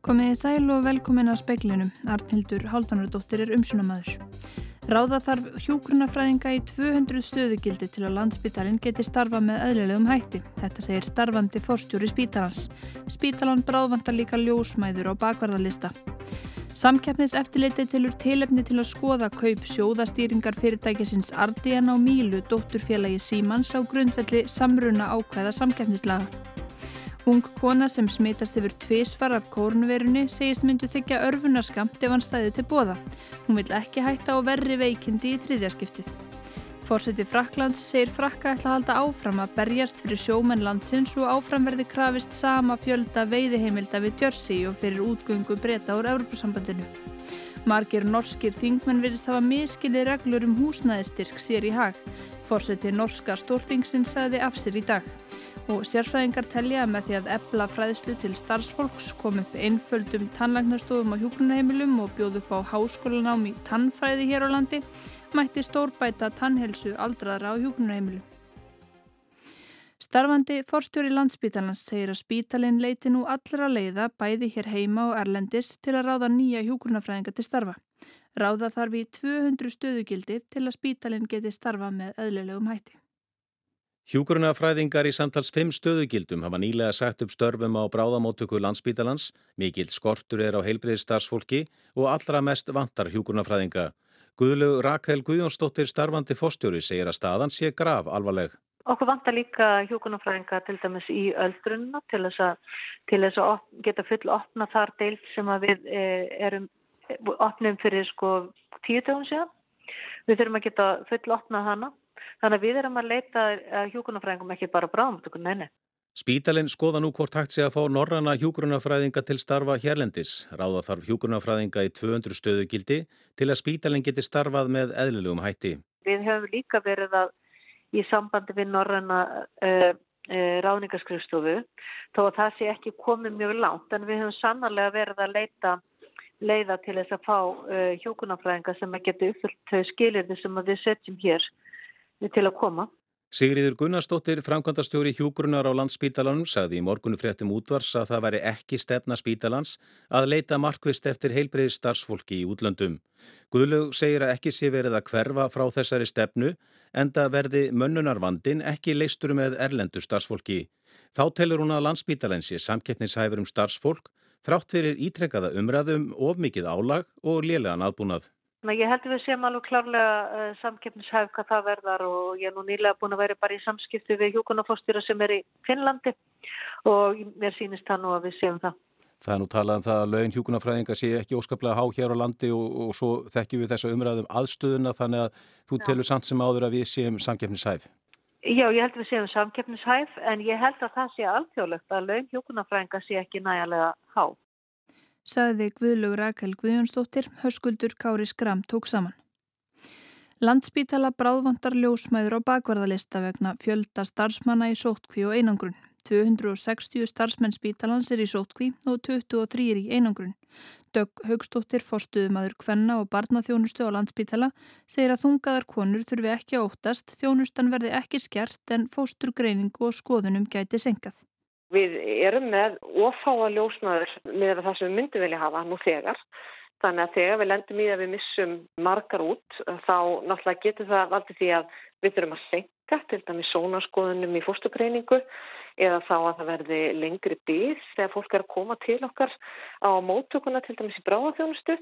Komiði sæl og velkomin að speiklinum. Arnhildur Haldanardóttir er umsunamaður. Ráða þarf hjúgrunafræðinga í 200 stöðugildi til að landsbítalinn geti starfa með eðlilegum hætti. Þetta segir starfandi forstjóri spítalans. Spítalan bráðvantar líka ljósmæður á bakvarðalista. Samkeppnis eftirleiti tilur tilefni til að skoða kaup sjóðastýringar fyrirtækisins Ardian á Mílu, dótturfélagi Símans á grundvelli samruna ákveða samkeppnislaga. Ung kona sem smitast yfir tvísvar af kórnverunni segist myndu þykja örfunarskamt ef hann stæði til bóða. Hún vil ekki hætta á verri veikindi í þriðjaskiptið. Fórseti Fraklands segir Frakka ætla að halda áfram að berjast fyrir sjómenn landsins og áframverði krafist sama fjölda veiðiheimilda við Jersey og fyrir útgöngu breyta úr Európa-sambandinu. Margir norskir þingmenn virðist hafa miskilið reglur um húsnæðistyrk sér í hag. Fórseti norska stórþingsins sagði af sér í dag og sérfræðingar telja með því að ebla fræðslu til starfsfólks kom upp einföldum tannlagnastofum á hjúgrunarheimilum og bjóð upp á háskólanám í tannfræði hér á landi mætti stórbæta tannhelsu aldraðra á hjúgrunarheimilum. Starfandi forstjóri landsbítalans segir að spítalinn leiti nú allra leiða bæði hér heima og erlendis til að ráða nýja hjúgrunarfræðinga til starfa. Ráða þarf í 200 stöðugildi til að spítalinn geti starfa með öðlulegum hætti. Hjúgrunafræðingar í samtals 5 stöðugildum hafa nýlega sagt upp störfum á bráðamótöku landsbítalans, mikill skortur er á heilbreyðstarfsfólki og allra mest vantar hjúgrunafræðinga. Guðlug Rakel Guðjónsdóttir starfandi fóstjóri segir að staðan sé grav alvarleg. Okkur vantar líka hjúgrunafræðinga til dæmis í öldrunna til þess að, til þess að geta full opna þar deilt sem við e, erum opnum fyrir sko tíu tögum síðan. Við þurfum að geta full opna hana Þannig að við erum að leita hjúkunarfræðingum ekki bara bráðum, neini. Spítalinn skoða nú hvort hægt sé að fá norrana hjúgrunafræðinga til starfa hérlendis. Ráða þarf hjúgrunafræðinga í 200 stöðu gildi til að spítalinn geti starfað með eðlilegum hætti. Við höfum líka verið að í sambandi við norrana uh, uh, ráðningaskrifstofu þó að það sé ekki komið mjög langt en við höfum sannarlega verið að leita leiða til þess að fá uh, hjúgrunafræðinga sem að geta uppfyllt skilirði sem við setjum hér til að koma. Sigriður Gunnarsdóttir, framkvæmdastjóri hjúgrunar á landsspítalanum, sagði í morgunu fréttum útvars að það væri ekki stefna spítalans að leita markvist eftir heilbreyðis starfsfólki í útlöndum. Guðlög segir að ekki sé verið að hverfa frá þessari stefnu en það verði mönnunarvandin ekki leistur með erlendu starfsfólki. Þá telur hún að landsspítalensi samkettnishæfur um starfsfólk þrátt fyrir ítrekkaða umræðum of mikið álag og lélegan aðbúnað. Ég held að við séum alveg klárlega uh, samkeppnishæf hvað það verðar og ég er nú nýlega búin að vera bara í samskipti við hjókunarfórstýra sem er í Finnlandi og mér sýnist það nú að við séum það. Það er nú talað um það að laun hjókunarfræðinga sé ekki óskaplega há hér á landi og, og svo þekkjum við þessa umræðum aðstöðuna þannig að þú telur samt sem áður að við séum samkeppnishæf. Já, ég held að við séum samkeppnishæf en ég held að það sé alþjóðlegt að laun hjókunarfræðinga sé ekki há sagði Guðlug Rakel Guðjónsdóttir, höskuldur Kári Skram tók saman. Landspítala bráðvantar ljósmæður á bakvarðalista vegna fjölda starfsmanna í sótkví og einangrun. 260 starfsmenn spítalans er í sótkví og 23 í einangrun. Dögg Haugstóttir, forstuðumadur Kvenna og barnaþjónustu á landspítala, segir að þungaðar konur þurfi ekki að óttast, þjónustan verði ekki skert en fósturgreining og skoðunum gæti senkað. Við erum með ofáa ljósmaður með það sem við myndum vilja hafa nú þegar. Þannig að þegar við lendum í að við missum margar út þá náttúrulega getur það valdið því að við þurfum að senka til dæmis sónaskoðunum í fórstugreiningu eða þá að það verði lengri bíð þegar fólk er að koma til okkar á móttökuna til dæmis í bráðafjónustu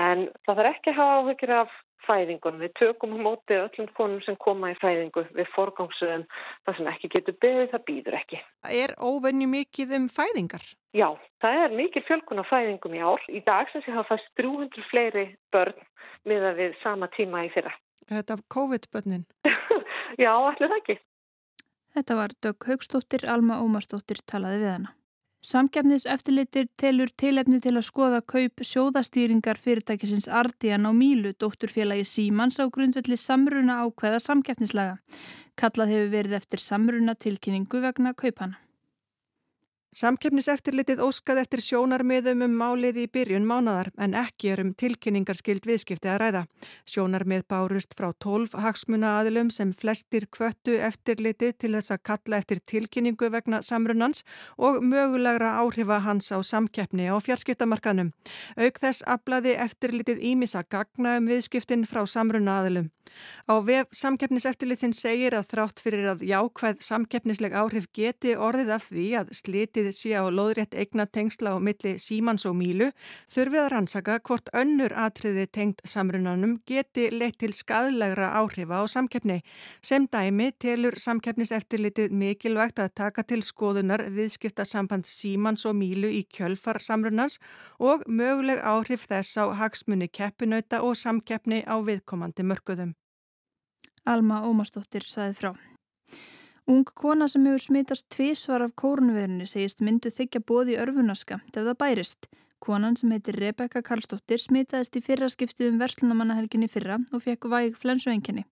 en það þarf ekki að hafa áhugir af fæðingunum. Við tökum á móti öllum konum sem koma í fæðingu við forgangsöðum. Það sem ekki getur beðið, það býður ekki. Er óvenni mikið um fæðingar? Já, það er mikið fjölkun á fæðingum í ár. Í dag sem sé hafa fæst 300 fleiri börn miða við sama tíma í fyrra. Er þetta COVID-börnin? Já, allir það ekki. Þetta var Dögg Haugstóttir, Alma Ómarstóttir talaði við hana. Samkjafnis eftirlitir telur tilefni til að skoða kaup sjóðastýringar fyrirtækisins Ardian á Mílu, dótturfélagi Símans á grundvelli samruna ákveða samkjafnislaga. Kallað hefur verið eftir samruna tilkynningu vegna kaupana. Samkeppniseftirlitið óskaði eftir sjónarmiðum um málið í byrjun mánadar en ekki er um tilkynningarskild viðskipti að ræða. Sjónarmið bárust frá 12 hagsmuna aðilum sem flestir kvöttu eftirlitið til þess að kalla eftir tilkynningu vegna samrunans og mögulegra áhrifa hans á samkeppni á fjarskiptamarkanum. Auk þess aflaði eftirlitið ímissa gagna um viðskiptin frá samruna aðilum. Á vef samkeppniseftirlitsin segir að þrátt fyrir að jákvæð samkeppnisleg áhrif geti orðið af því að slitið sé á loðrétt eigna tengsla á milli símans og mílu þurfið að rannsaka hvort önnur atriði tengd samrunanum geti leitt til skadlegra áhrifa á samkeppni. Sem dæmi telur samkeppniseftirlitið mikilvægt að taka til skoðunar viðskipta samband símans og mílu í kjölfar samrunans og möguleg áhrif þess á hagsmunni keppinauta og samkeppni á viðkomandi mörguðum. Alma Ómarsdóttir saði frá. Ung kona sem hefur smitast tvísvar af kórnverðinni segist myndu þykja bóði örfunaskamt ef það bærist. Konan sem heitir Rebecca Karlsdóttir smitaðist í fyrra skiptið um verslunamannahelginni fyrra og fekk væg flensuenginni.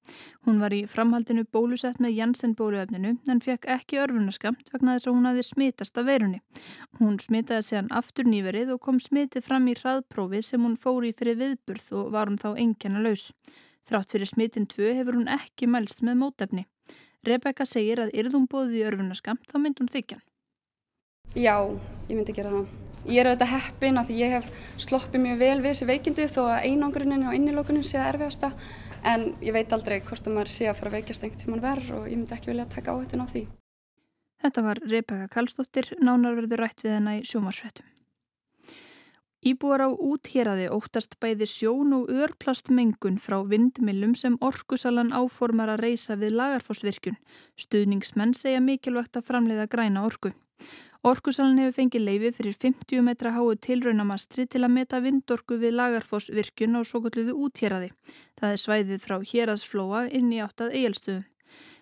Hún var í framhaldinu bólusett með Janssen bóluefninu en fekk ekki örfunaskamt vegna þess að hún hafi smitast af verunni. Hún smitaði séðan aftur nýverið og kom smitið fram í hraðprófi sem hún fór í fyrir viðburð og var hún þá engjana laus. Þrátt fyrir smitin 2 hefur hún ekki mælst með mótefni. Rebecca segir að yrðum bóðið í örfunarskamt þá mynd hún þykjan. Já, ég myndi gera það. Ég er auðvitað heppin að ég hef sloppið mjög vel við þessi veikindi þó að einangrunin og innilókunin sé að erfiðasta en ég veit aldrei hvort að maður sé að fara að veikast einhvern tíman verð og ég myndi ekki vilja taka áhættin á því. Þetta var Rebecca Kallstóttir, nánar verður rætt við sjómarsvettum. Íbúar á úthýraði óttast bæði sjón og örplastmengun frá vindmilum sem orkusalan áformar að reysa við lagarfossvirkjun. Stuðningsmenn segja mikilvægt að framleiða græna orku. Orkusalan hefur fengið leifi fyrir 50 metra háu tilraunamastri til að meta vindorku við lagarfossvirkjun á svo kalluðu úthýraði. Það er svæðið frá héraðsflóa inn í áttað eigelstöðum.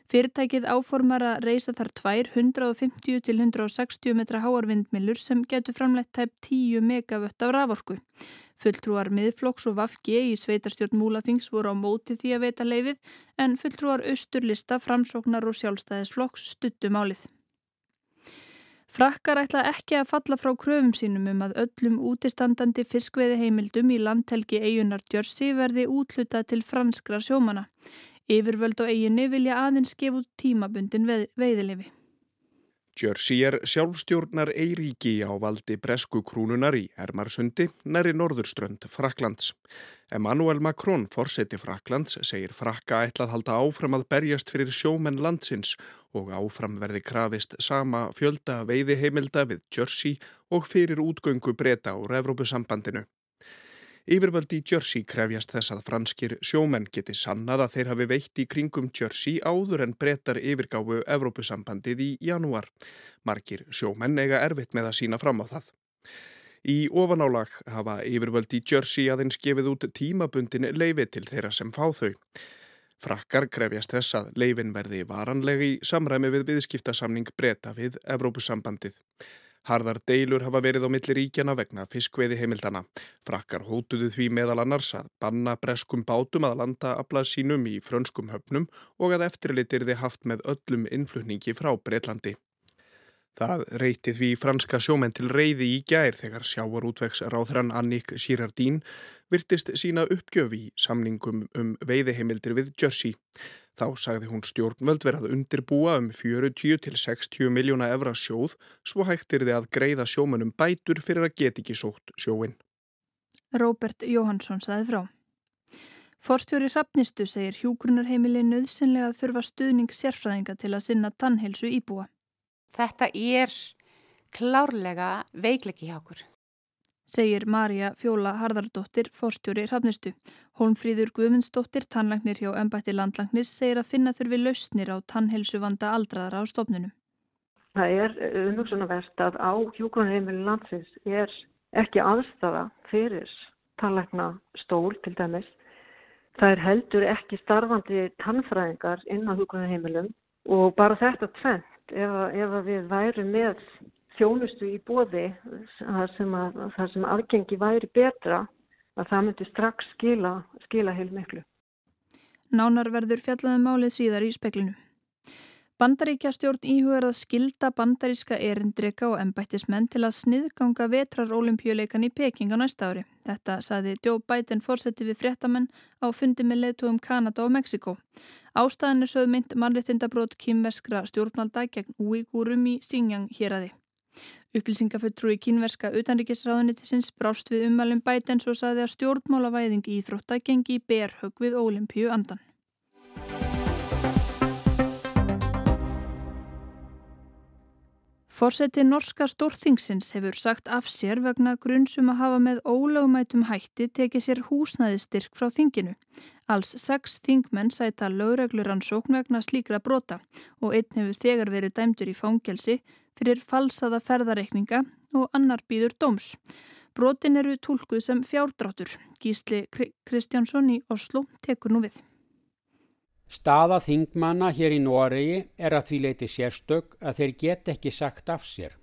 Fyrirtækið áformar að reysa þar tvær 150 til 160 metra háarvindmilur sem getur framleitt tæp 10 megavött af raforku. Fulltrúar miðflokks og Vafgi í sveitarstjórn Múlaþings voru á móti því að veita leifið en fulltrúar austurlista, framsóknar og sjálfstæðisflokks stuttum álið. Frakkar ætla ekki að falla frá kröfum sínum um að öllum útistandandi fiskveiði heimildum í landhelgi eigunar Djörsi verði útlutað til franskra sjómana. Yfirvöld og eiginni vilja aðeins gefa út tímabundin veð, veiðilefi. Jersey er sjálfstjórnar Eiríki á valdi bresku krúnunar í Ermarsundi næri norðurströnd Fraklands. Emmanuel Macron, forseti Fraklands, segir frakka ætlað halda áfram að berjast fyrir sjómenn landsins og áfram verði krafist sama fjölda veiðiheimilda við Jersey og fyrir útgöngu breyta úr Evrópusambandinu. Yfirvöldi í Jersey krefjast þess að franskir sjómenn geti sannað að þeir hafi veitt í kringum Jersey áður en breytar yfirgáfu Evrópusambandið í janúar. Markir sjómenn eiga erfitt með að sína fram á það. Í ofanálag hafa yfirvöldi Jersey aðeins gefið út tímabundin leifi til þeirra sem fá þau. Frakkar krefjast þess að leifin verði varanlegi samræmi við viðskiptasamning breyta við Evrópusambandið. Harðar deilur hafa verið á milli ríkjana vegna fiskveiði heimildana. Frakkar hótuðu því meðal annars að banna breskum bátum að landa aflað sínum í frönskum höfnum og að eftirlitir þið haft með öllum innflutningi frá Breitlandi. Það reyti því franska sjómenn til reyði í gær þegar sjávar útvegs ráðhrann Annik Girardín virtist sína uppgjöf í samningum um veiðiheimildir við Jersey. Þá sagði hún stjórnvöld verið að undirbúa um 40 til 60 miljóna evra sjóð svo hægtir þið að greiða sjómanum bætur fyrir að geti ekki sótt sjóin. Róbert Jóhansson saði frá. Forstjóri Hrafnistu segir hjúgrunarheimili nöðsynlega að þurfa stuðning sérfræðinga til að sinna tannheilsu íbúa. Þetta er klárlega veikleiki hjá okkur segir Marja Fjóla Harðardóttir, fórstjóri Hrafnistu. Holmfríður Guðmundsdóttir, tannlagnir hjá Embætti landlagnis, segir að finna þurfi lausnir á tannhelsu vanda aldraðara á stofnunum. Það er umhugsunarvert að á hjókunarheimili landsins er ekki aðstafa fyrir tannlagna stól til dæmis. Það er heldur ekki starfandi tannfræðingar inn á hjókunarheimilum og bara þetta tvent ef, ef við værum með þjónustu í bóði þar sem, að, þar sem aðgengi væri betra að það myndi strax skila, skila heil miklu. Nánar verður fjallaðum málið síðar í speklinu. Bandaríkja stjórn íhugar að skilda bandaríska erindrika og embættismenn til að sniðganga vetrarolimpíuleikan í Peking á næsta ári. Þetta saði Joe Biden fórseti við fréttamenn á fundi með leðtúum Kanada og Mexiko. Ástæðan er sögð mynd mannrettindabrót kýmverskra stjórnmalda gegn úígúrum í Xinjiang hér aði. Upplýsingafulltrúi kínverska utanríkisráðunitisins brást við umælum Bidens og saði að stjórnmálavæðing í Íþrótta gengi í berhög við olimpíu andan. Fórseti norska stórþingsins hefur sagt af sér vegna grunnsum að hafa með ólögumætum hætti tekið sér húsnæðistyrk frá þinginu. Alls sex þingmenn sæta lögregluransókn vegna slíkra brota og einn hefur þegar verið dæmdur í fangelsi fyrir falsaða ferðareikninga og annar býður dóms. Brotin eru tólkuð sem fjárdráttur. Gísli Kristjánsson í Oslo tekur nú við. Staða þingmanna hér í Noregi er að því leiti sérstök að þeir get ekki sagt af sér.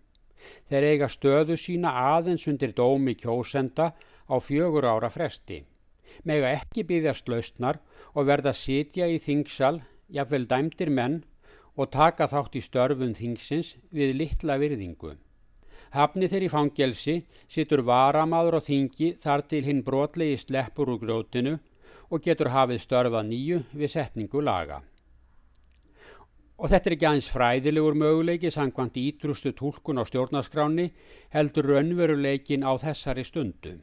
Þeir eiga stöðu sína aðeins undir dómi kjósenda á fjögur ára fresti. Mega ekki byggðast lausnar og verða sitja í þingsal, jafnvel dæmdir menn og taka þátt í störfum þingsins við litla virðingu. Hafni þeir í fangelsi, situr varamadur á þingi þar til hinn brotlegi sleppur úr grótinu og getur hafið störfað nýju við setningu laga. Og þetta er ekki aðeins fræðilegur möguleiki sangkvæmt ítrustu tólkun á stjórnaskráni heldur raunveruleikin á þessari stundu.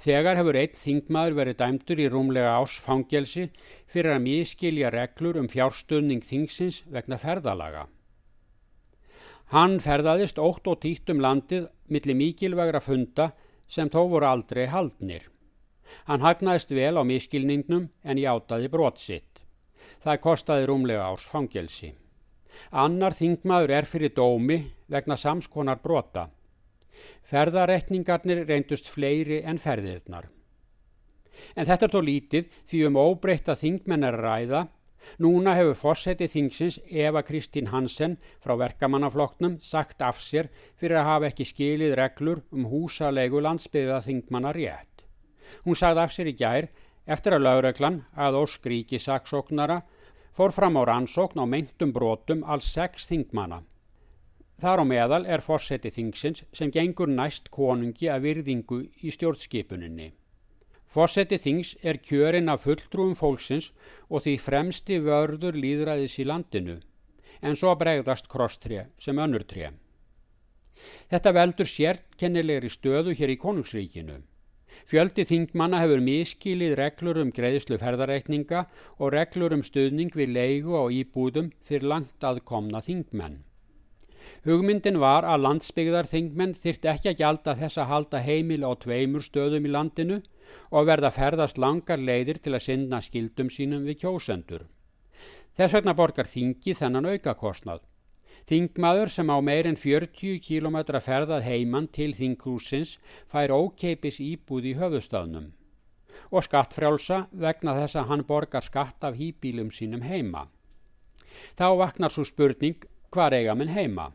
Þegar hefur einn þingmaður verið dæmtur í rúmlega ásfangelsi fyrir að miskilja reglur um fjárstunning þingsins vegna ferðalaga. Hann ferðaðist ótt og títt um landið millir mikilvægra funda sem þó voru aldrei haldnir. Hann hagnaðist vel á miskilningnum en játaði brotsitt. Það kostaði rúmlega árs fangelsi. Annar þingmaður er fyrir dómi vegna samskonar brota. Ferðarekningarnir reyndust fleiri en ferðirnar. En þetta þó lítið því um óbreyta þingmennar ræða. Núna hefur fósetti þingsins Eva Kristín Hansen frá verkamannafloknum sagt af sér fyrir að hafa ekki skilið reglur um húsalegu landsbyggða þingmannar rétt. Hún sagði af sér í gær eftir að lauröklan að óskríki saksóknara fór fram á rannsókn á meintum brotum alls sex þingmana. Þar á meðal er fórseti þingsins sem gengur næst konungi að virðingu í stjórnskipuninni. Fórseti þings er kjörin af fulltrúum fólksins og því fremsti vörður líðræðis í landinu, en svo bregðast krosstré sem önnurtré. Þetta veldur sérkennilegri stöðu hér í konungsríkinu. Fjöldi þingmanna hefur miskilið reglur um greiðslu ferðareikninga og reglur um stuðning við leigu á íbúðum fyrir langt aðkomna þingmenn. Hugmyndin var að landsbyggðar þingmenn þyrti ekki að gjalda þess að halda heimil á tveimur stöðum í landinu og verða ferðast langar leiðir til að sinna skildum sínum við kjósendur. Þess vegna borgar þingi þennan aukakostnað. Þingmaður sem á meirinn 40 km ferðað heimann til þinghúsins fær ókeipis íbúð í höfustafnum og skattfrjálsa vegna þess að hann borgar skatt af hýbílum sínum heima. Þá vaknar svo spurning hvað eiga minn heima?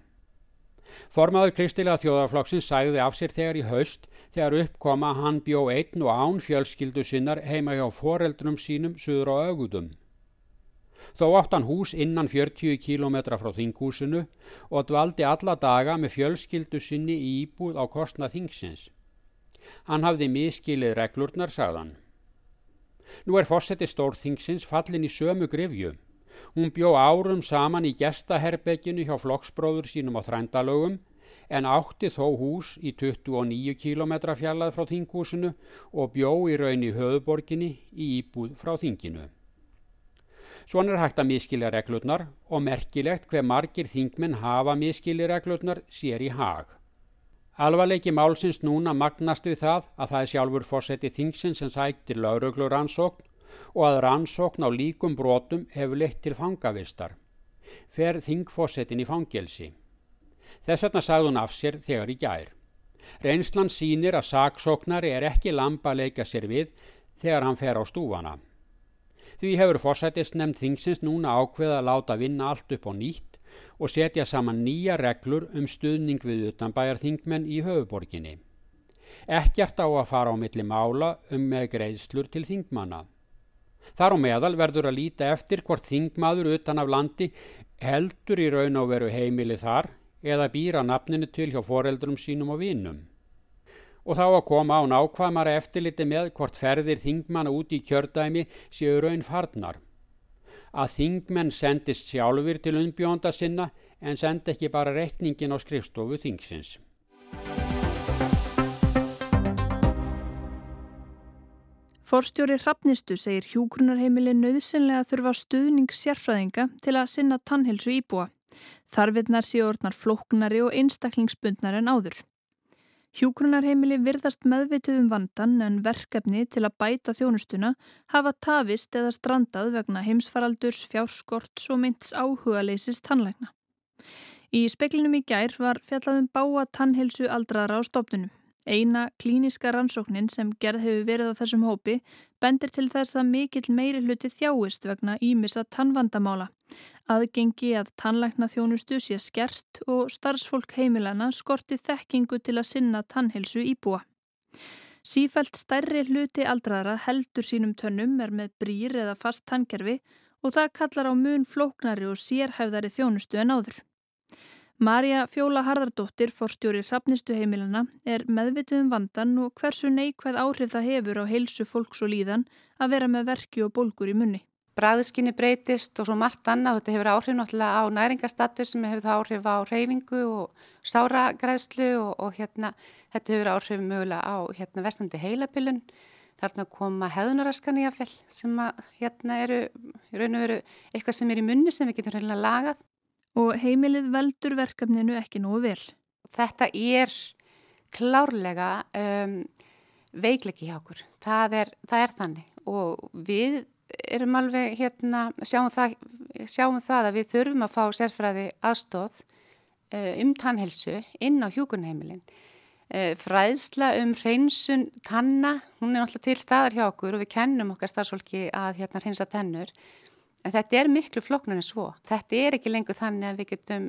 Formaður kristilega þjóðarflokksins sæði af sér þegar í haust þegar uppkoma hann bjó einn og án fjölskyldu sinnar heima hjá foreldrum sínum suður á augudum. Þó átt hann hús innan 40 km frá þinghúsinu og dvaldi alla daga með fjölskyldu sinni í íbúð á kostna þingsins. Hann hafði miskilið reglurnar, sagðan. Nú er fósetti stórþingsins fallin í sömu grifju. Hún bjó árum saman í gestaherbegginu hjá flokksbróður sínum á þrændalögum en átti þó hús í 29 km fjallað frá þinghúsinu og bjó í raun í höfuborginni í íbúð frá þinginu. Svona er hægt að miskilja reglurnar og merkilegt hver margir þingmenn hafa miskilja reglurnar sér í hag. Alvarleiki málsins núna magnast við það að það er sjálfur fósetti þingsins sem sættir lauruglu rannsókn og að rannsókn á líkum brotum hefur leitt til fangavistar. Fer þingfósettin í fangelsi. Þess vegna sagði hún af sér þegar í gær. Reynslan sínir að saksóknari er ekki lampa að leika sér við þegar hann fer á stúfana. Því hefur fórsætist nefnd þingsins núna ákveða að láta vinna allt upp á nýtt og setja saman nýja reglur um stuðning við utanbæjar þingmenn í höfuborginni. Ekkert á að fara á milli mála um með greiðslur til þingmanna. Þar á meðal verður að líta eftir hvort þingmaður utan af landi heldur í raun og veru heimili þar eða býra nafninu til hjá foreldrum sínum og vinnum. Og þá að koma á nákvæmara eftirliti með hvort ferðir þingmanna út í kjördæmi séu raun farnar. Að þingmenn sendist sjálfur til umbjónda sinna en sendi ekki bara rekningin á skrifstofu þingsins. Forstjóri Hrafnistu segir hjúgrunarheimili nöðsynlega þurfa stuðning sérfræðinga til að sinna tannhelsu íbúa. Þarfinnar séu orðnar flóknari og einstaklingsbundnar en áður. Hjúgrunarheimili virðast meðvituð um vandan en verkefni til að bæta þjónustuna hafa tafist eða strandað vegna heimsfaraldurs, fjárskorts og mynds áhuga leysis tannlækna. Í speklinum í gær var fjallaðum báa tannhelsu aldraðra á stofnunum. Eina klíniska rannsóknin sem gerð hefur verið á þessum hópi bendir til þess að mikill meiri hluti þjáist vegna ímissa tannvandamála. Aðgengi að tannlækna þjónustu sé skert og starfsfólk heimilana skorti þekkingu til að sinna tannhelsu íbúa. Sífælt stærri hluti aldraðra heldur sínum tönnum er með brýr eða fast tannkerfi og það kallar á mun flóknari og sérhæfðari þjónustu en áður. Marja Fjóla Harðardóttir, forstjóri Hrafnistu heimilana, er meðvitið um vandan og hversu neikvæð áhrif það hefur á heilsu fólks og líðan að vera með verki og bólgur í munni. Bræðskinni breytist og svo margt annað. Þetta hefur áhrif náttúrulega á næringastatus sem hefur það áhrif á reyfingu og sáragræslu og, og hérna, þetta hefur áhrif mögulega á hérna, vestandi heilapilun. Þarna koma heðunaraskan í aðfell sem að, hérna eru, veru eitthvað sem er í munni sem við getum reynilega lagað og heimilið veldur verkefninu ekki nógu vel. Þetta er klárlega um, veikleiki hjá okkur. Það er, það er þannig og við erum alveg hérna, sjáum það, sjáum það að við þurfum að fá sérfræði aðstóð uh, um tannhelsu inn á hjúkunheimilin. Uh, fræðsla um hreinsun tanna, hún er alltaf til staðar hjá okkur og við kennum okkar starfsfólki að hérna hreinsa tennur En þetta er miklu floknarnir svo. Þetta er ekki lengur þannig að við getum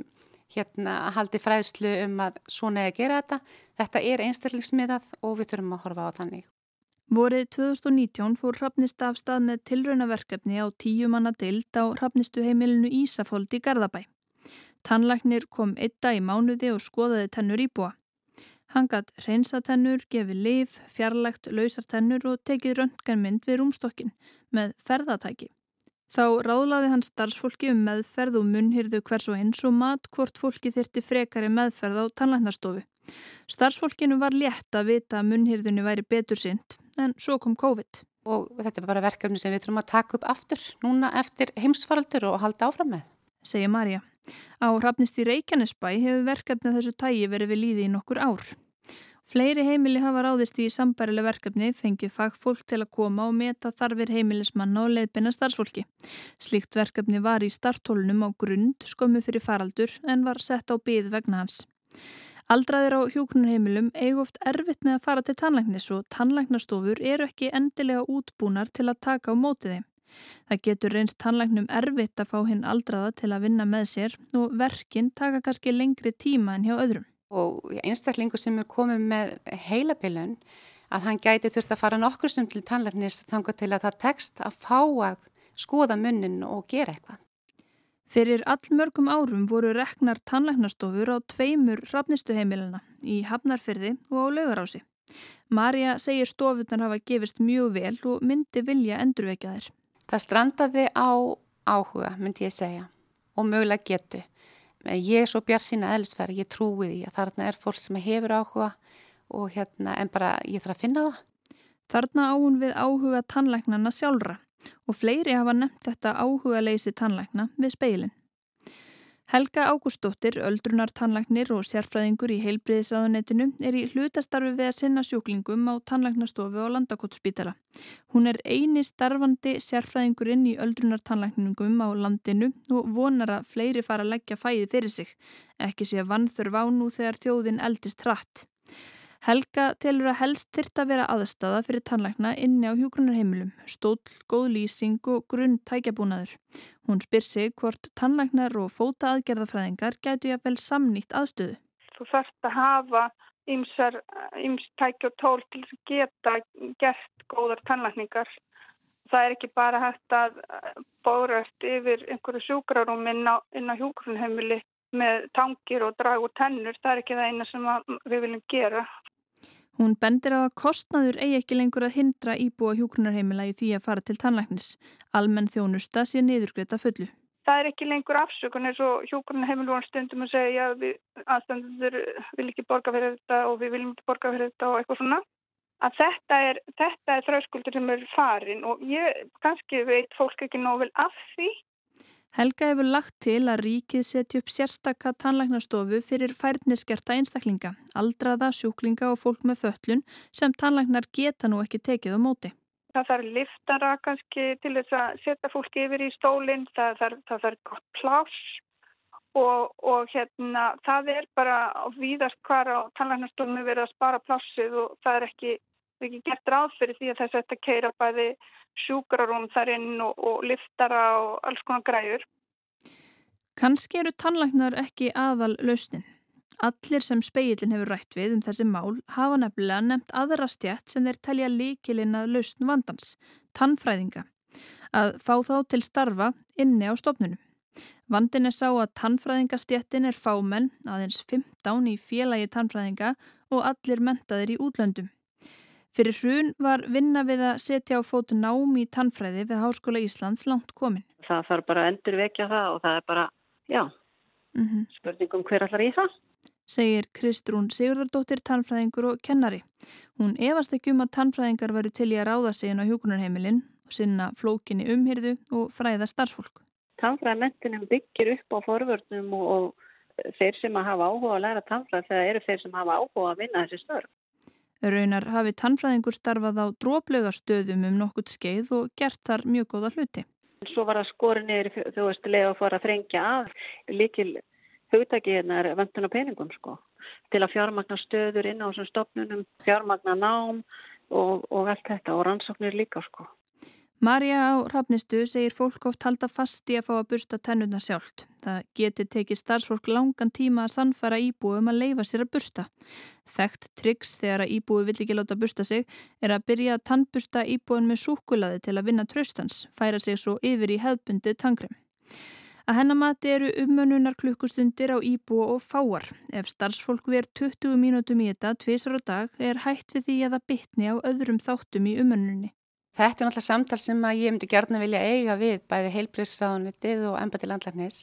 hérna að haldi fræðslu um að svona er að gera þetta. Þetta er einstaklingsmiðað og við þurfum að horfa á þannig. Vorið 2019 fór Hrafnist af stað með tilraunaverkefni á tíu manna dild á Hrafnistu heimilinu Ísafold í Garðabæ. Tannlagnir kom eitta í mánuði og skoðaði tennur íbúa. Hann gatt reynsatennur, gefið liv, fjarlægt lausartennur og tekið röntgenmynd við rúmstokkin með ferðatæki. Þá ráðlaði hann starfsfólki um meðferð og munnhyrðu hvers og eins og mat hvort fólki þyrti frekari meðferð á tannlæknastofu. Starfsfólkinu var létt að vita að munnhyrðunni væri betur synd, en svo kom COVID. Og þetta er bara verkefni sem við þurfum að taka upp aftur núna eftir heimsfaraldur og halda áfram með. Segir Marja. Á Hrafnist í Reykjanesbæ hefur verkefnið þessu tægi verið við líði í nokkur ár. Fleiri heimili hafa ráðist í sambærileg verkefni, fengið fagfólk til að koma og meta þarfir heimilismanna og leiðbina starfsfólki. Slíkt verkefni var í startólunum á grund skömmu fyrir faraldur en var sett á byð vegna hans. Aldraðir á hjókunarheimilum eigu oft erfitt með að fara til tannlæknis og tannlæknastofur eru ekki endilega útbúnar til að taka á mótið þeim. Það getur reynst tannlæknum erfitt að fá hinn aldraða til að vinna með sér og verkinn taka kannski lengri tíma en hjá öðrum og einstaklingu sem er komið með heilapilun að hann gæti þurft að fara nokkur sem til tannleiknis þanga til að það tekst að fá að skoða munnin og gera eitthvað. Fyrir allmörgum árum voru reknar tannleiknastofur á tveimur rafnistuheimilina í Hafnarfyrði og á Laugarási. Marja segir stofurnar hafa gefist mjög vel og myndi vilja endurvekja þær. Það strandaði á áhuga, myndi ég segja, og mögulega getu. Ég er svo bjart sína eðlisfæri, ég trúi því að þarna er fólk sem hefur áhuga og hérna en bara ég þarf að finna það. Þarna áhun við áhuga tannlæknana sjálfra og fleiri hafa nefnt þetta áhuga leysi tannlækna við speilin. Helga Ágústóttir, öldrunar tannlæknir og sérfræðingur í heilbriðisraðunetinu er í hlutastarfi við að sinna sjúklingum á tannlæknastofu á Landakottsbítala. Hún er eini starfandi sérfræðingurinn í öldrunar tannlækningum á landinu og vonar að fleiri fara að leggja fæði fyrir sig, ekki sé að vannþurf á nú þegar þjóðin eldist hratt. Helga telur að helst þyrta að vera aðstafa fyrir tannlækna inni á hjúgrunarheimilum, stóll, góð lýsing og grunn tækjabúnaður. Hún spyr sig hvort tannlæknar og fóta aðgerðafræðingar gætu ég að vel samnýtt aðstöðu. Þú þarfst að hafa ymsar, ymst tækja og tól til að geta gert góðar tannlækningar Það er ekki bara hægt að bórast yfir einhverju sjúkrarum inn á, á hjókrunheimili með tangir og drag og tennur. Það er ekki það eina sem við viljum gera. Hún bendir á að kostnaður eigi ekki lengur að hindra íbúa hjókrunarheimila í því að fara til tannlæknis. Almenn þjónusta sé niðurgreita fullu. Það er ekki lengur afsökun eins og hjókrunarheimil voru stundum að segja að aðstandur vil ekki borga fyrir þetta og við viljum ekki borga fyrir þetta og eitthvað svona að þetta er, er þröskuldur sem er farin og ég kannski veit fólk ekki nóg vel af því. Helga hefur lagt til að ríkið setja upp sérstakka tannlæknastofu fyrir færniskerta einstaklinga, aldraða, sjúklinga og fólk með föllun sem tannlæknar geta nú ekki tekið á móti. Það þarf liftara kannski til þess að setja fólki yfir í stólinn, það þarf, gott pláss og, og hérna, það er bara víðast hvar á tannlæknastofunni verið að spara plássið og það er ekki ekki gert ráð fyrir því að þess að þetta keira bæði sjúkrarúm þar inn og, og liftara og alls konar græur. Kanski eru tannlæknar ekki aðal lausnin. Allir sem speilin hefur rætt við um þessi mál hafa nefnilega nefnt aðra stjætt sem þeir telja líkilinn að lausn vandans, tannfræðinga, að fá þá til starfa inni á stofnunum. Vandin er sá að tannfræðingastjættin er fámenn, aðeins 15 í félagi tannfræðinga og allir mentaðir í útlöndum. Fyrir hrun var vinna við að setja á fótu nám í tannfræði við Háskóla Íslands langt komin. Það þarf bara að endur vekja það og það er bara, já, mm -hmm. spurningum hver allar í það. Segir Kristrún Sigurðardóttir tannfræðingur og kennari. Hún efast ekki um að tannfræðingar varu til í að ráða sig inn á hjókunarheimilinn og sinna flókinni umhyrðu og fræða starfsfólk. Tannfræðamentinum byggir upp á forvörnum og, og þeir sem að hafa áhuga að læra tannfræð þegar eru þeir sem hafa áhuga að vinna þessi störf. Raunar hafi tannfræðingur starfað á dróplegarstöðum um nokkurt skeið og gert þar mjög góða hluti. Svo var það skorinir þú veist lega að fara að þrengja að líkil hugtaki hérna er vöndun á peningum sko til að fjármagna stöður inn á þessum stopnunum, fjármagna nám og, og allt þetta og rannsóknir líka sko. Marja á Rafnistu segir fólk oft halda fast í að fá að bursta tennuna sjálft. Það geti tekið starfsfólk langan tíma að sannfara íbúum að leifa sér að bursta. Þekkt triks þegar að íbúi vill ekki láta bursta sig er að byrja að tannbursta íbúin með súkulaði til að vinna tröstans, færa sig svo yfir í hefðbundi tangrem. Að hennamati eru umönunar klukkustundir á íbúa og fáar. Ef starfsfólk ver 20 mínútum í þetta tvísar á dag er hægt við því að það bytni á öðrum þáttum í umönunni. Þetta er náttúrulega samtal sem að ég myndi gerna vilja eiga við bæði heilbreyðsraðunitið og embati landlarnis.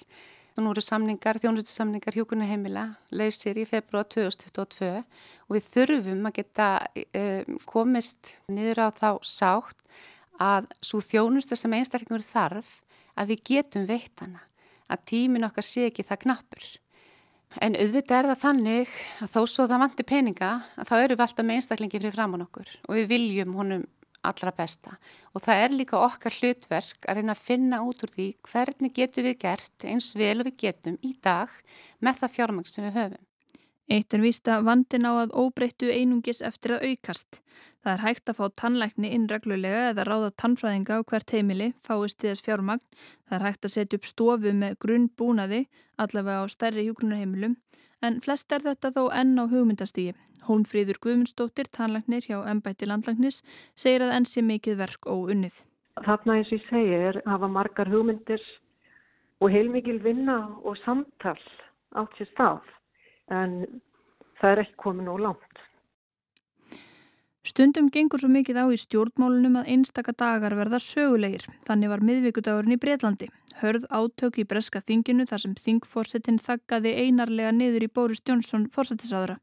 Nú eru samningar, þjónustisamningar hjókunni heimila, leysir í februar 2022 og við þurfum að geta uh, komist niður á þá sátt að svo þjónusta sem einstaklingur þarf að við getum veitt hana, að tímin okkar sé ekki það knappur. En auðvitað er það þannig að þó svo það vantir peninga að þá eru við alltaf með einstaklingi fyrir framann okkur og við viljum honum allra besta og það er líka okkar hlutverk að reyna að finna út úr því hvernig getum við gert eins vel við getum í dag með það fjármang sem við höfum. Eitt er vísta vandin á að óbreyttu einungis eftir að aukast. Það er hægt að fá tannlækni innreglulega eða ráða tannfræðinga á hvert heimili, fáist í þess fjármagn. Það er hægt að setja upp stofu með grunn búnaði, allavega á stærri hjúgrunarheimilum, en flest er þetta þó enn á hugmyndastígi. Hólmfríður Guðmundsdóttir, tannlagnir hjá Embætti landlagnis, segir að enn sé mikið verk og unnið. Þarna eins og ég segi er að hafa margar hugmyndir og heilmikil vinna og samtal átt sér stað en það er ekki komin og langt. Stundum gengur svo mikið á í stjórnmálunum að einstaka dagar verða sögulegir. Þannig var miðvíkudagurinn í Breitlandi. Hörð átök í breska þinginu þar sem þingforsetin þakkaði einarlega niður í Boris Johnson forsetisráðara.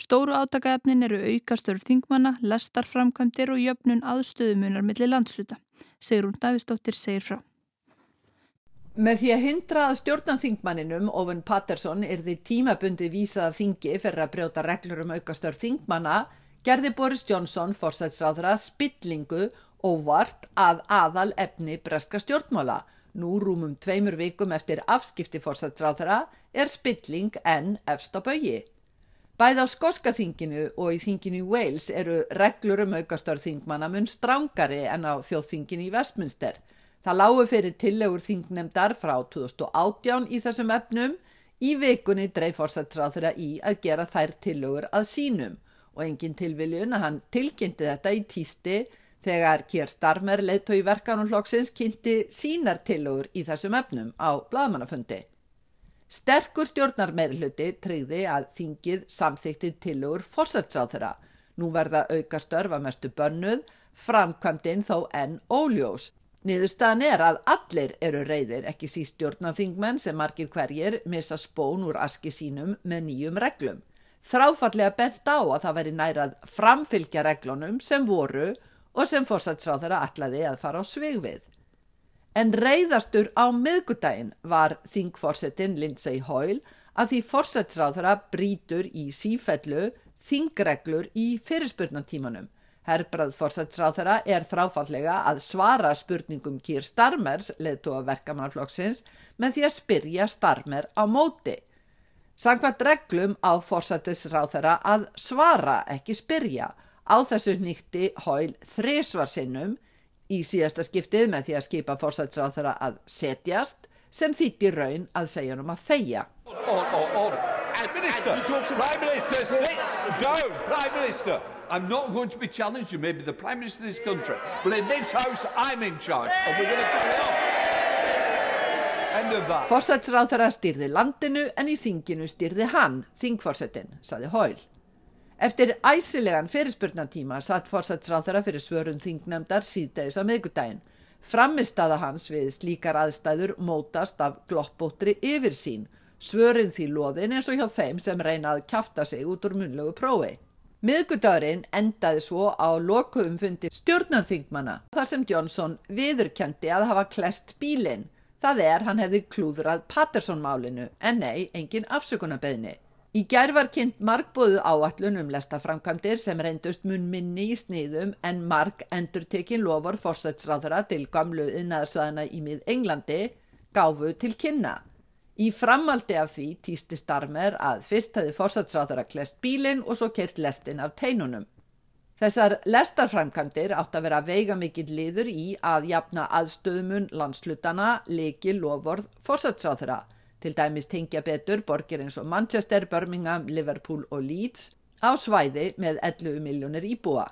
Stóru átakaefnin eru aukastörf þingmanna, lestarframkvæmdir og jöfnun aðstöðumunar millir landsluta. Sigrún Davistóttir segir frá. Með því að hindra að stjórnan þingmanninum, Owen Patterson, er því tímabundi vísað þingi fyrir að brjóta reglur um aukastörf þingmanna gerði Boris Johnson fórsætsráðra spillingu óvart að aðal efni breska stjórnmála. Nú rúmum tveimur vikum eftir afskipti fórsætsráðra er spilling enn efst á baui. Bæð á skoska þinginu og í þinginu í Wales eru reglur um aukastörð þingmanna mun strángari en á þjóðþinginu í Westminster. Það lágu fyrir tillegur þingnemdar frá 2018 í þessum efnum. Í vikunni dreif fórsætsráðra í að gera þær tillegur að sínum og engin tilviljun að hann tilkynnti þetta í týsti þegar Kier Starmer leiðtói verkanumflokksins kynnti sínar tilugur í þessum efnum á bladmannafundi. Sterkur stjórnar meirluti treyði að þingið samþykti tilugur fórsætsáð þeirra. Nú verða auka störfa mestu bönnuð, framkvæmdinn þó enn óljós. Niðurstaðan er að allir eru reyðir, ekki síst stjórnaþingmenn sem margir hverjir missa spón úr aski sínum með nýjum reglum. Þráfallega bent á að það veri nærað framfylgja reglunum sem voru og sem fórsatsráð þeirra allaði að fara á svig við. En reyðastur á miðgudaginn var þingforsetin Lindsay Hoyle að því fórsatsráð þeirra brítur í sífellu þingreglur í fyrirspurnatímanum Herbrað fórsætsráþara er þráfallega að svara spurningum Kýr Starmers, leðtúa verkamannaflokksins, með því að spyrja Starmer á móti. Sangvært reglum á fórsættisráþara að svara, ekki spyrja. Á þessu nýtti Hóil þrísvarsinnum í síðasta skiptið með því að skipa fórsættisráþara að setjast, sem þýtti raun að segja um að þeia. Oh, oh, oh. Minister, Prime Minister, sit down, Prime Minister. I'm not going to be challenged. You may be the Prime Minister of this country, but in this House, I'm in charge, and we're going to carry on. Forsætsráð þeirra styrði landinu, en í þinginu styrði hann, þingforsetin, saði Hóil. Eftir æsilegan fyrirspurnatíma satt forsætsráð þeirra fyrir svörun þingnemdar síðdegis á miðgudaginn. Frammistaða hans við slíkar aðstæður mótast af gloppóttri yfir sín, svörin því loðin eins og hjá þeim sem reynað kæfta sig út úr munlegu prófi. Miðgudagurinn endaði svo á lokuðum fundi stjórnarþingmana þar sem Johnson viðurkendi að hafa klest bílinn. Það er hann hefði klúðrað Patterson-málinu en nei, engin afsökunarbeðni. Í gær var kynnt margbóðu áallun um lestaframkantir sem reyndust mun minni í sniðum en marg endur tekin lofur fórsætsráðara til gamlu innaðarsvæðana í mið Englandi gáfu til kynna. Í framaldi af því týsti Starmer að fyrst hefði fórsatsráður að klest bílinn og svo kert lestin af teinunum. Þessar lestarframkantir átt að vera veiga mikill liður í að jafna aðstöðumun landslutana leiki lofvorð fórsatsráðura, til dæmis tengja betur borgir eins og Manchester, Birmingham, Liverpool og Leeds á svæði með 11 miljónir íbúa.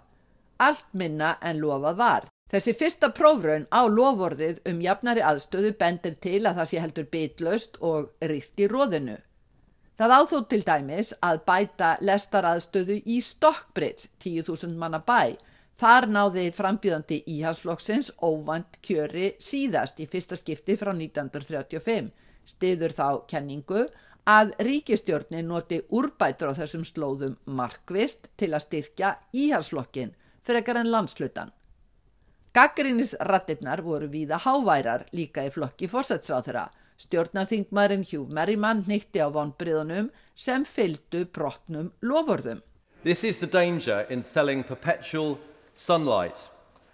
Allt minna en lofað var Þessi fyrsta prófraun á lovorðið um jafnari aðstöðu bendir til að það sé heldur bitlaust og ríkt í róðinu. Það áþó til dæmis að bæta lestaraðstöðu í Stockbridge, 10.000 manna bæ. Þar náði frambjöðandi íhalsflokksins óvand kjöri síðast í fyrsta skipti frá 1935. Stiður þá kenningu að ríkistjórni noti úrbætur á þessum slóðum markvist til að styrkja íhalsflokkin fyrir ekkar en landslutan. Gaggrínisrattinnar voru víða háværar líka í flokki fórsætsráþurra. Stjórnarþingmarin Hugh Merriman nýtti á vonbriðunum sem fylgdu brotnum lofurðum. This is the danger in selling perpetual sunlight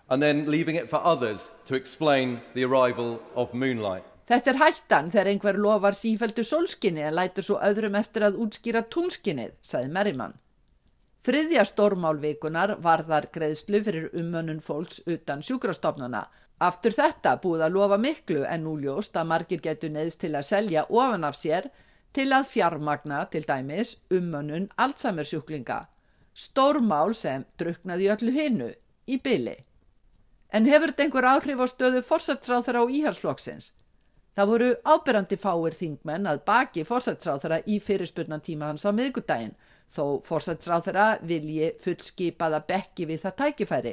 and then leaving it for others to explain the arrival of moonlight. Þetta er hættan þegar einhver lofar sífældu solskinni en lætur svo öðrum eftir að útskýra túnskinnið, sagði Merriman. Þriðja stórmálvikunar var þar greiðslu fyrir umönnun fólks utan sjúkrastofnuna. Aftur þetta búið að lofa miklu en núljóst að margir getur neðst til að selja ofan af sér til að fjármagna til dæmis umönnun Alzheimer sjúklinga. Stórmál sem druknaði öllu hinnu í byli. En hefur þetta einhver áhrif á stöðu fórsætsráð þeirra á íhalsflokksins? Það voru ábyrrandi fáir þingmenn að baki fórsætsráð þeirra í fyrirspurnan tíma hans á miðgudaginn þó fórsætsráð þeirra vilji fullskipaða bekki við það tækifæri.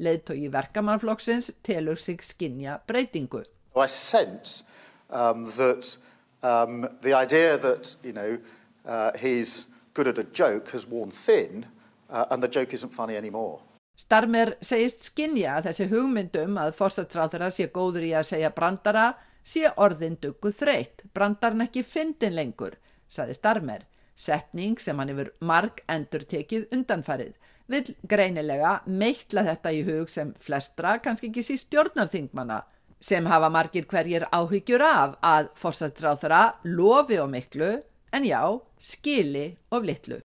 Leðtói verkamannflokksins telur sig skinja breytingu. I sense um, that um, the idea that you know, uh, he's good at a joke has worn thin uh, and the joke isn't funny anymore. Starmer segist skinja þessi hugmyndum að fórsætsráð þeirra sé góður í að segja brandara sé orðin duggu þreytt, brandarn ekki fyndin lengur, saði Starmer. Setning sem hann hefur marg endur tekið undanfarið vil greinilega meittla þetta í hug sem flestra, kannski ekki síst stjórnarþingmanna, sem hafa margir hverjir áhyggjur af að fórsætsráþara lofi og miklu, en já, skili og litlu.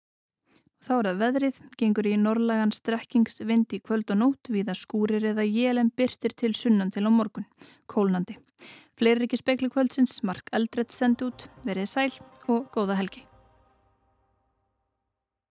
Þá er það veðrið, gengur í norrlagan strekkingsvind í kvöld og nótt við að skúrir eða jélen byrtir til sunnan til á morgun, kólnandi. Fleiri ekki speklu kvöldsins, Mark Eldredd send út, verið sæl og góða helgi.